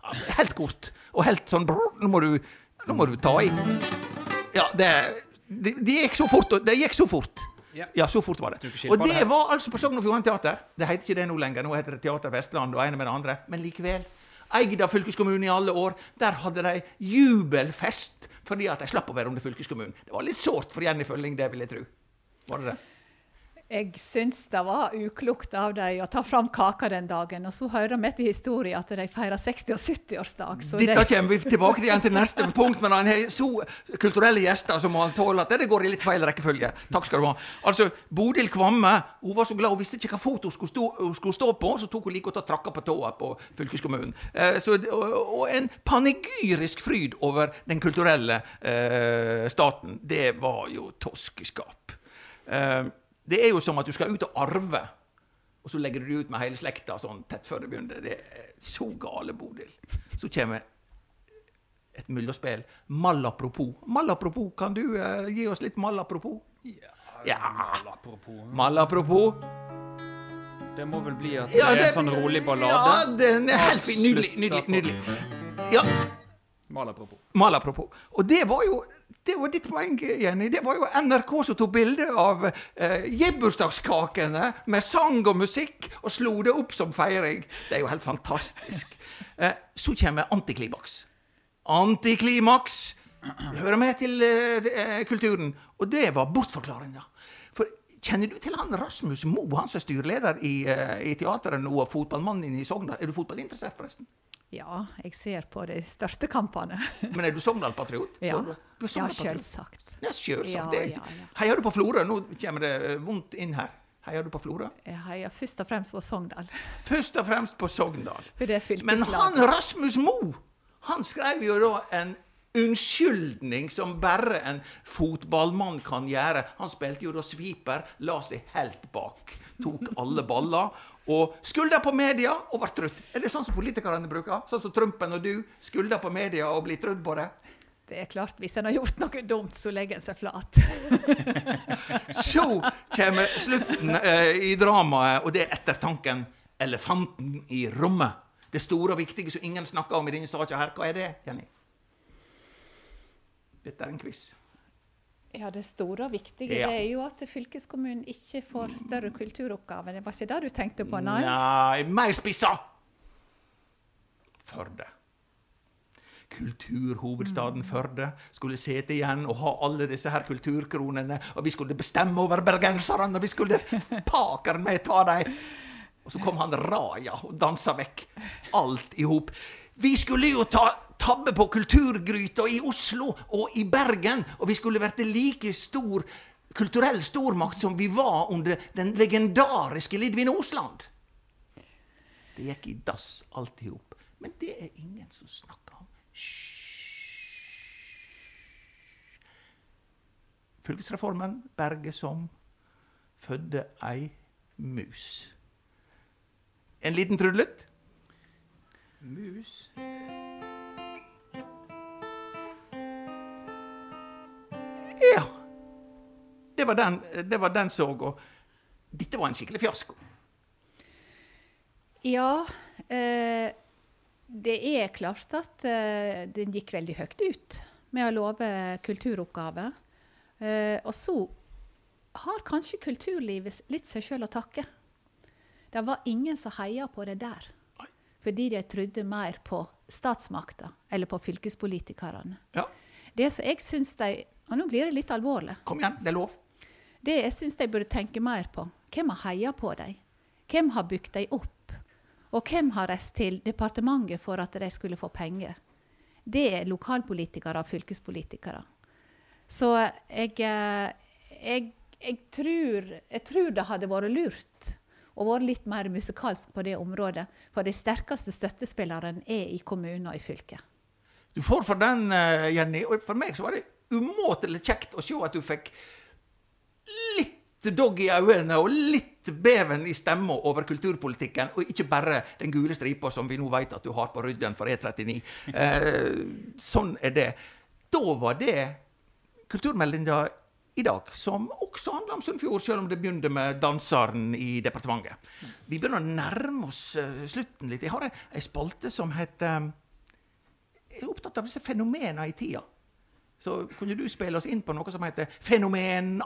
Ja, helt kort. Og helt sånn brrr, nå, må du, nå må du ta i. Ja, det, det, det gikk så fort. Det gikk så fort. Ja. Ja, så fort var det. Og det, det var altså på Sogn og Fjordane Teater. Det heter ikke det nå lenger. Nå heter det Teater Vestland og ene med det andre. Men likevel. Eid av fylkeskommunen i alle år. Der hadde de jubelfest fordi at de slapp å være under fylkeskommunen. Det var litt sårt for Jenny Følling, det vil jeg tro. Var det det? Jeg syns det var uklokt av dem å ta fram kaka den dagen. Og så hører vi etter historien at de feirer 60- og 70-årsdag. Dette det... kommer vi tilbake til igjen til neste punkt, men han har så kulturelle gjester som han tåler at det går i litt feil rekkefølge. Takk skal du ha. Altså, Bodil Kvamme hun var så glad hun visste ikke hva foto hun skulle stå, hun skulle stå på, så tok hun like godt og trakka på tåa på fylkeskommunen. Eh, så, og, og en panegyrisk fryd over den kulturelle eh, staten. Det var jo toskeskap. Eh, det er jo som at du skal ut og arve. Og så legger du det ut med hele slekta sånn tett før det begynner. Det er så gale, Bodil. Så kommer et mellomspill. Malapropos. Malapropos, kan du eh, gi oss litt malapropos? Ja. Malapropos. Malapropos. Det må vel bli at det er en sånn rolig ballade? Ja, den er helt fin. Nydelig. Nydelig. nydelig. Ja, Malapropos. malapropos. Og det var jo det var ditt poeng, Jenny. Det var jo NRK som tok bilde av eh, gebursdagskakene med sang og musikk og slo det opp som feiring. Det er jo helt fantastisk. *laughs* Eh, så kommer antiklimaks. Antiklimaks hører med til eh, eh, kulturen. Og det var bortforklaringa. For kjenner du til han Rasmus Moe, han som er styreleder i, eh, i teateret nå, og fotballmannen i Sogndal? Er du fotballinteressert, forresten? Ja, jeg ser på de største kampene. *laughs* Men er du Sogndal-patriot? Ja, Du ja selvsagt. Ja. Ja, ja, ja. Heier du på Florø? Nå kommer det eh, vondt inn her. Heier du på Florø? Jeg heier først og fremst på Sogndal. *laughs* Først og fremst på Sogndal. Men han. Rasmus Mo, han skrev jo da en unnskyldning som bare en fotballmann kan gjøre. Han spilte jo da sweeper, la seg helt bak, tok alle baller. Og skulder på media og ble trutt. Er det sånn som politikerne bruker? Sånn som Trumpen og du? skulder på media og blir trudd på det? Det er klart, hvis en har gjort noe dumt, så legger en seg flat. *laughs* Så kommer slutten eh, i dramaet, og det er ettertanken. elefanten i rommet. Det store og viktige som ingen snakker om i denne saka her. Hva er det, Jenny? Dette er en quiz. Ja, Det store og viktige Ja. er jo at fylkeskommunen ikke får større kulturoppgaver. Det var ikke det du tenkte på, nei? Nei, mer spissa! Førde. Kulturhovedstaden Førde skulle sitte igjen og ha alle disse her kulturkronene, og vi skulle bestemme over bergenserne, og vi skulle *laughs* pakeren med ta dem. Og så kom han Raja og dansa vekk alt i hop. Vi skulle jo ta tabbe på kulturgryta i Oslo og i Bergen, og vi skulle vært like stor kulturell stormakt som vi var under den legendariske Lidvin Osland. Det gikk i dass alt i hop. Men det er ingen som snakker om. Hysj. Fylkesreformen berger som fødde ei mus. En liten trudelutt. Mus. Ja. Det var den, det var den sorga. dette var en skikkelig fiasko. Ja, eh, det er klart at eh, den gikk veldig høyt ut med å love kulturoppgaver. Eh, og så har kanskje kulturlivet litt seg sjøl å takke. Det var ingen som heia på det der. Fordi de trodde mer på statsmakta eller på fylkespolitikerne. Ja, Det som jeg syns de Og nå blir det litt alvorlig. kom igjen, det er lov. Det jeg syns de burde tenke mer på, hvem har heia på dem? Hvem har bygd dem opp? Og hvem har reist til departementet for at de skulle få penger? Det er lokalpolitikere og fylkespolitikere. Så jeg, eh, jeg, jeg, tror, jeg tror det hadde vært lurt å vært litt mer musikalsk på det området. For de sterkeste støttespillerne er i kommunen og i fylket. Du får for den, eh, Jenny. Og for meg så var det umåtelig kjekt å se at du fikk litt dogg i øynene og litt beven i stemma over kulturpolitikken, og ikke bare den gule stripa som vi nå vet at du har på ryggen for E39. Eh, sånn er det. Da var det kulturmeldinga i dag, som også handler om Sunnfjord, selv om det begynte med danseren i departementet. Vi begynner å nærme oss eh, slutten litt. Jeg har ei- spalte som heter jeg er opptatt av disse fenomenene i tida. Så kunne du spille oss inn på noe som heter Fenomen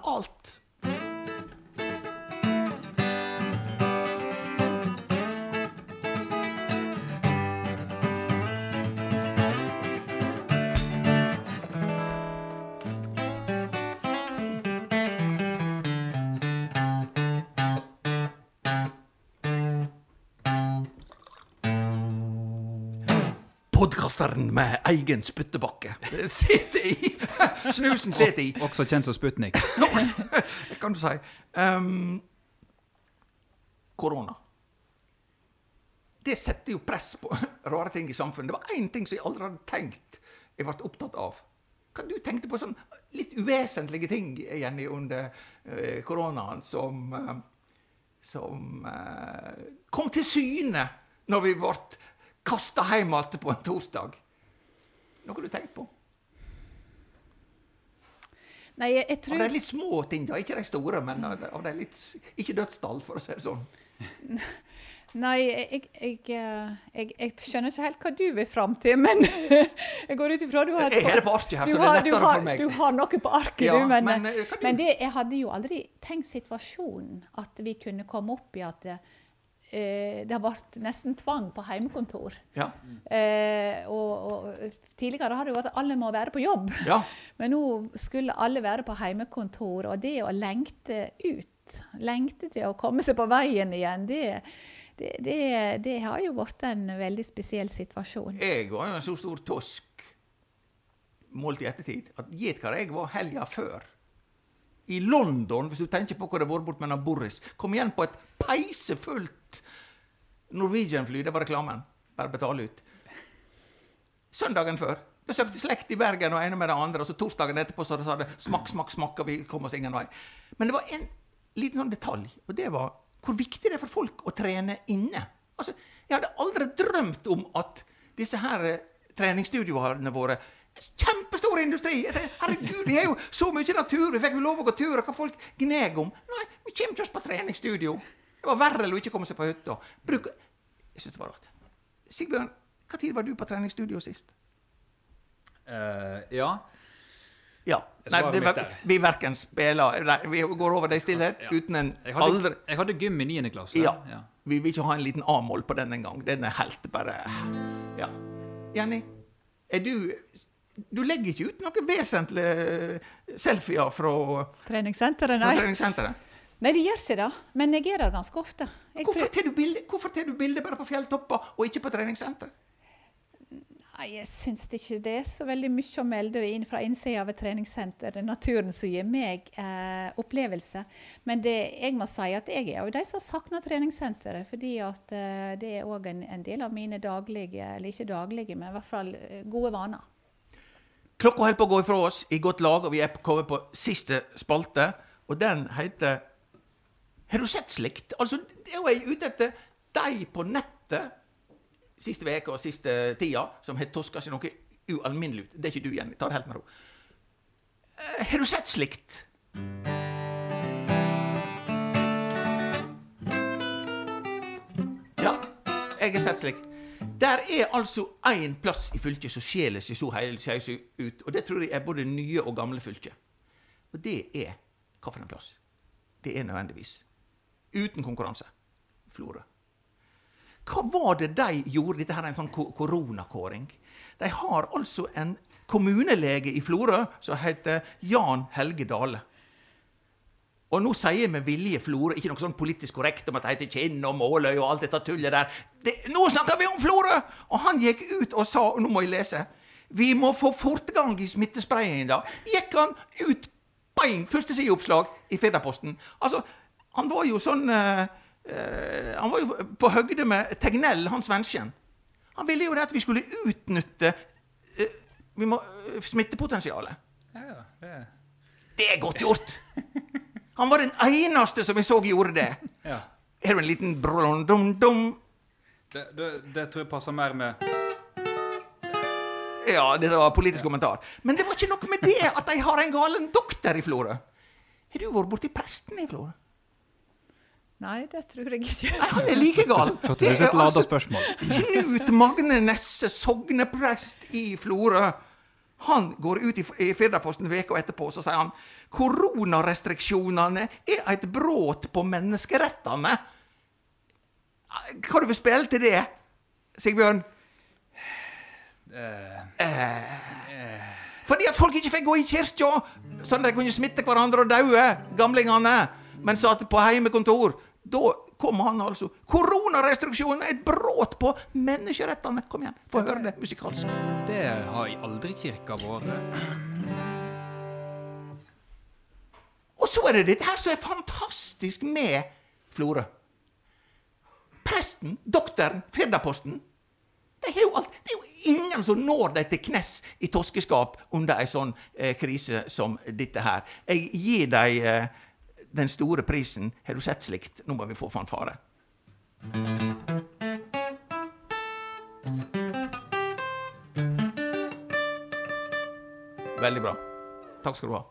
Podkasteren med egen spyttebakke. Det sitter i! Snusen sitter i. Også kjent som Sputnik. kan du si. Um, korona. Det setter jo press på rare ting i samfunnet. Det var én ting som jeg aldri hadde tenkt jeg ble opptatt av. Hva du tenkte på sånn litt uvesentlige ting, Jenny, under eh, koronaen som eh, Som eh, kom til syne når vi ble kasta hjem igjen på en torsdag. Noe du tenker på? Nei, jeg, tror... Av de litt små ting, da. Ikke de store, men av de- litt Ikke dødsdal, for å si det sånn. *laughs* Nei, jeg, jeg, eh, jeg, jeg skjønner ikke helt hva du vil fram til, men *laughs* jeg går ut ifra du har et- Jeg har det på arket her, så det er lettere har- for meg. Du har noe på arket, Ja, du, men, men, eh, men det, jeg hadde jo aldri tenkt situasjonen at vi kunne komme opp i at eh, det har vært nesten tvang på heimekontor. Ja. Eh, og, og tidligere har det jo vært at alle må være på jobb. ja. *laughs* Men nå skulle alle være på heimekontor, og det å lengte ut, lengte til å komme seg på veien igjen, det, det, det, det har jo vært en veldig spesiell situasjon. Jeg var jo en så stor tosk, målt i ettertid, at gjett hva jeg var helga før. I London, hvis du tenker på hvor det har vært med han Boris, kom igjen på et peisefullt Norwegian-fly. Det var reklamen. Bare betale ut. Søndagen før. Besøkte slekt i Bergen og ene med det andre. Og så torsdagen etterpå så sa det smakk, smakk, smakk, og vi kom oss ingen vei. Men det var en liten sånn detalj, og det var hvor viktig det er for folk å trene inne. Altså, Jeg hadde aldri drømt om at disse her eh, treningsstudioene våre Kjempestor industri! Herregud, vi har jo så mye natur! Vi fikk jo lov å gå tur, og hva folk gneg om. Nei, vi kommer ikke oss på treningsstudio. Det var verre enn å ikke komme seg på hytta. Bruk Jeg syns det var rart. Sigbjørn, når var du på treningsstudio sist? Uh, ja. Ja. Nei, det, vi verken spiller Nei, vi går over det i stillhet Ja. uten en Jeg hadde, aldri jeg hadde gym i 9. klasse. Ja. Ja. Vi vil ikke ha en liten A-mål på den engang. Den er helt bare Ja. Jenny, er du Du legger ikke ut noen vesentlige selfier fra, Treningssenteret, fra nei. treningssenteret? Nei, det gjør ikke det. Men jeg er der ganske ofte. Jeg Hvorfor tar du bilde, du bilde bare på fjelltopper og ikke på treningssenter? Nei, jeg syns ikke det er så veldig mye å melde inn fra innsida av et treningssenter. Det er naturen som gir meg eh, opplevelse. Men det, jeg må si at jeg er av de som savner treningssenteret. Fordi at eh, det er òg en, en del av mine daglige, eller ikke daglige, men i hvert fall eh, gode vaner. Klokka holder på å gå ifra oss i godt lag, og vi er kommet på siste spalte. Og den heter Har du sett slikt? Altså, det er jeg ute etter de på nettet siste veka og siste tida som har toska seg noe ualminnelig ut. Det er ikke du, Jenny. Ta det helt med ro. Eh, Har du sett slikt? Ja, jeg har sett slikt. Der er altså én plass i fylket som skjeler seg så heilskeis ut, og det tror jeg er både nye og gamle fylker. Og det er hva for en plass? Det er nødvendigvis, uten konkurranse, Florø. Hva var det de gjorde? Dette her er en sånn koronakåring. De har altså en kommunelege i Florø som heter Jan Helge Dale. Og nå sier med vilje Florø, ikke noe sånn politisk korrekt om at det heter Kinn og Måløy og alt dette tullet der. Det, nå snakker vi om Florø! Og han gikk ut og sa, og nå må jeg lese Vi må få fortgang i smittespredningen, da. Gikk han ut, bang, første sideoppslag i Firdaposten. Altså, han var jo sånn uh, uh, Han var jo på høgde med Tegnell, han svensken. Han ville jo det at vi skulle utnytte uh, vi må, smittepotensialet. Ja, det, Det er godt gjort! *laughs* Han var den eneste som jeg så gjorde det. *laughs* ja. Er du en liten brondum-dum? Det, det, det tror jeg passer mer med Ja, det var politisk kommentar. Men det var ikke nok med det at de har en galen doktor i Florø. Har du vært borti presten i Florø? Nei, det tror jeg ikke. Nei, han er like gal. Det er altså. Knut Magne Nesse, sogneprest i Florø. Han går ut i, i Firdaposten veka etterpå så sier han koronarestriksjonene er et brudd på menneskerettene. Hva du vil spille til det, Sigbjørn? Eh, Fordi at folk ikke fikk gå i kirka, sånn at de kunne smitte hverandre og daue, gamlingene, men satt på heimekontor. Da kom han altså. Koronarestriksjonen er et brudd på menneskerettene. Kom igjen, få høre det musikalsk. det har aldri kirka vært. Og så er det dette her som er fantastisk med Florø. Presten, doktoren, Firdaposten. Det er, jo alt, det er jo ingen som når dem til knes i toskeskap under ei sånn eh, krise som dette her. Jeg gir dem eh, den store prisen. Har du sett slikt? Nå må vi få fanfare. Veldig bra. Takk skal du ha.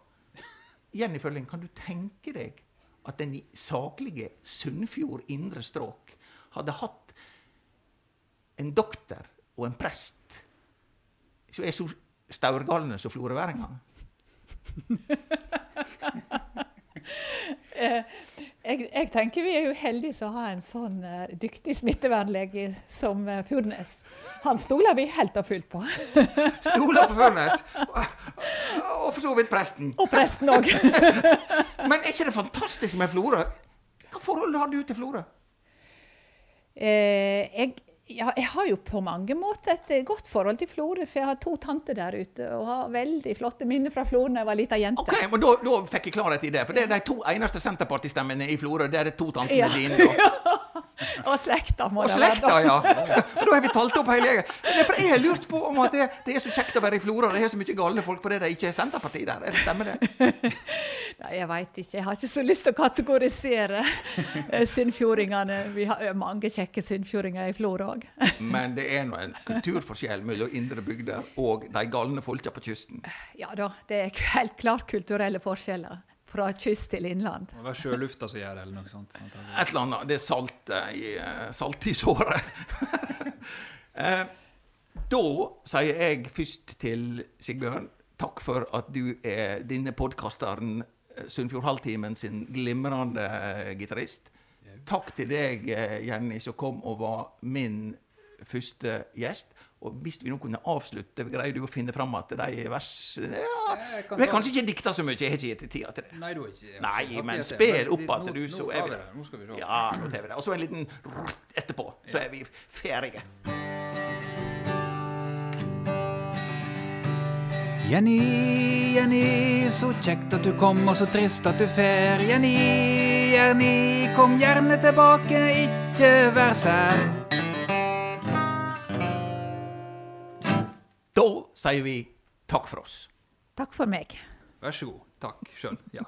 Jenny Følling, kan du tenke deg at den saklige Sunnfjord indre strøk hadde hatt en doktor og en prest som er så staurgalne som florøværingene? *laughs* Eh, jeg, jeg tenker vi er jo heldige som har en sånn eh, dyktig smittevernlege som uh, Fjordnes. Han stoler vi helt og fullt på. *laughs* Stoler på Furnes? Og, og for så vidt presten. Og presten òg. *laughs* Men er ikke det fantastisk med Florø? Hva forhold har du til Florø? Eh, jeg, ja, jeg har jo på mange måter et eh, godt forhold til Florø, for jeg har to tanter der ute og har veldig flotte minner fra Florø da jeg var lita jente. Ok, men da, da fikk jeg klarhet i det. For det er de to eneste Senterpartistemmene i Florø. Det er de to tantene Ja. dine. da. *laughs* *laughs* Og slekta må Og det være. slekta, da. ja! Og da har vi talt opp hele gjengen. For Jeg har lurt på om at det, det er så kjekt å være i Florø, og det er så mye galne folk på det ikke er Senterparti der. Er det Stemmer det? *laughs* Nei, jeg veit ikke. Jeg har ikke så lyst til å kategorisere eh, sunnfjordingene. Vi har mange kjekke sunnfjordinger i Florø òg. *laughs* Men det er nå en kulturforskjell mellom indre bygder og de galne folka på kysten. Ja da, det er helt klart kulturelle forskjeller fra kyst til innland. Det var sjølufta som gjør det, eller noe sånt. Et eller annet. Det er salt i, salt i såret. *laughs* Eh, da sier jeg først til Sigbjørn takk for at du er denne podkasteren eh, Sunnfjord Halvtimen sin glimrende eh, gitarist. Takk til deg, eh, Jenny, som kom og var min første gjest. Og hvis vi nå kunne avslutte, greier du å finne fram at de versene ja, Jeg kan Men har kanskje ikke dikta så mye, jeg har ikke gitt tida til det. Nei, du har ikke Nei, men spill opp at du, så er vi vi der. Nå skal vi se. Ja, nå tar vi det. Og så en liten rutt etterpå, så er vi ferdige. Jenny, Jenny, så kjekt at du kom, og så trist at du fer. Jenny, Jenny, kom gjerne tilbake, ikke vær sær. Da sier vi takk for oss. Takk for meg. Vær så god. Takk sjøl. Ja.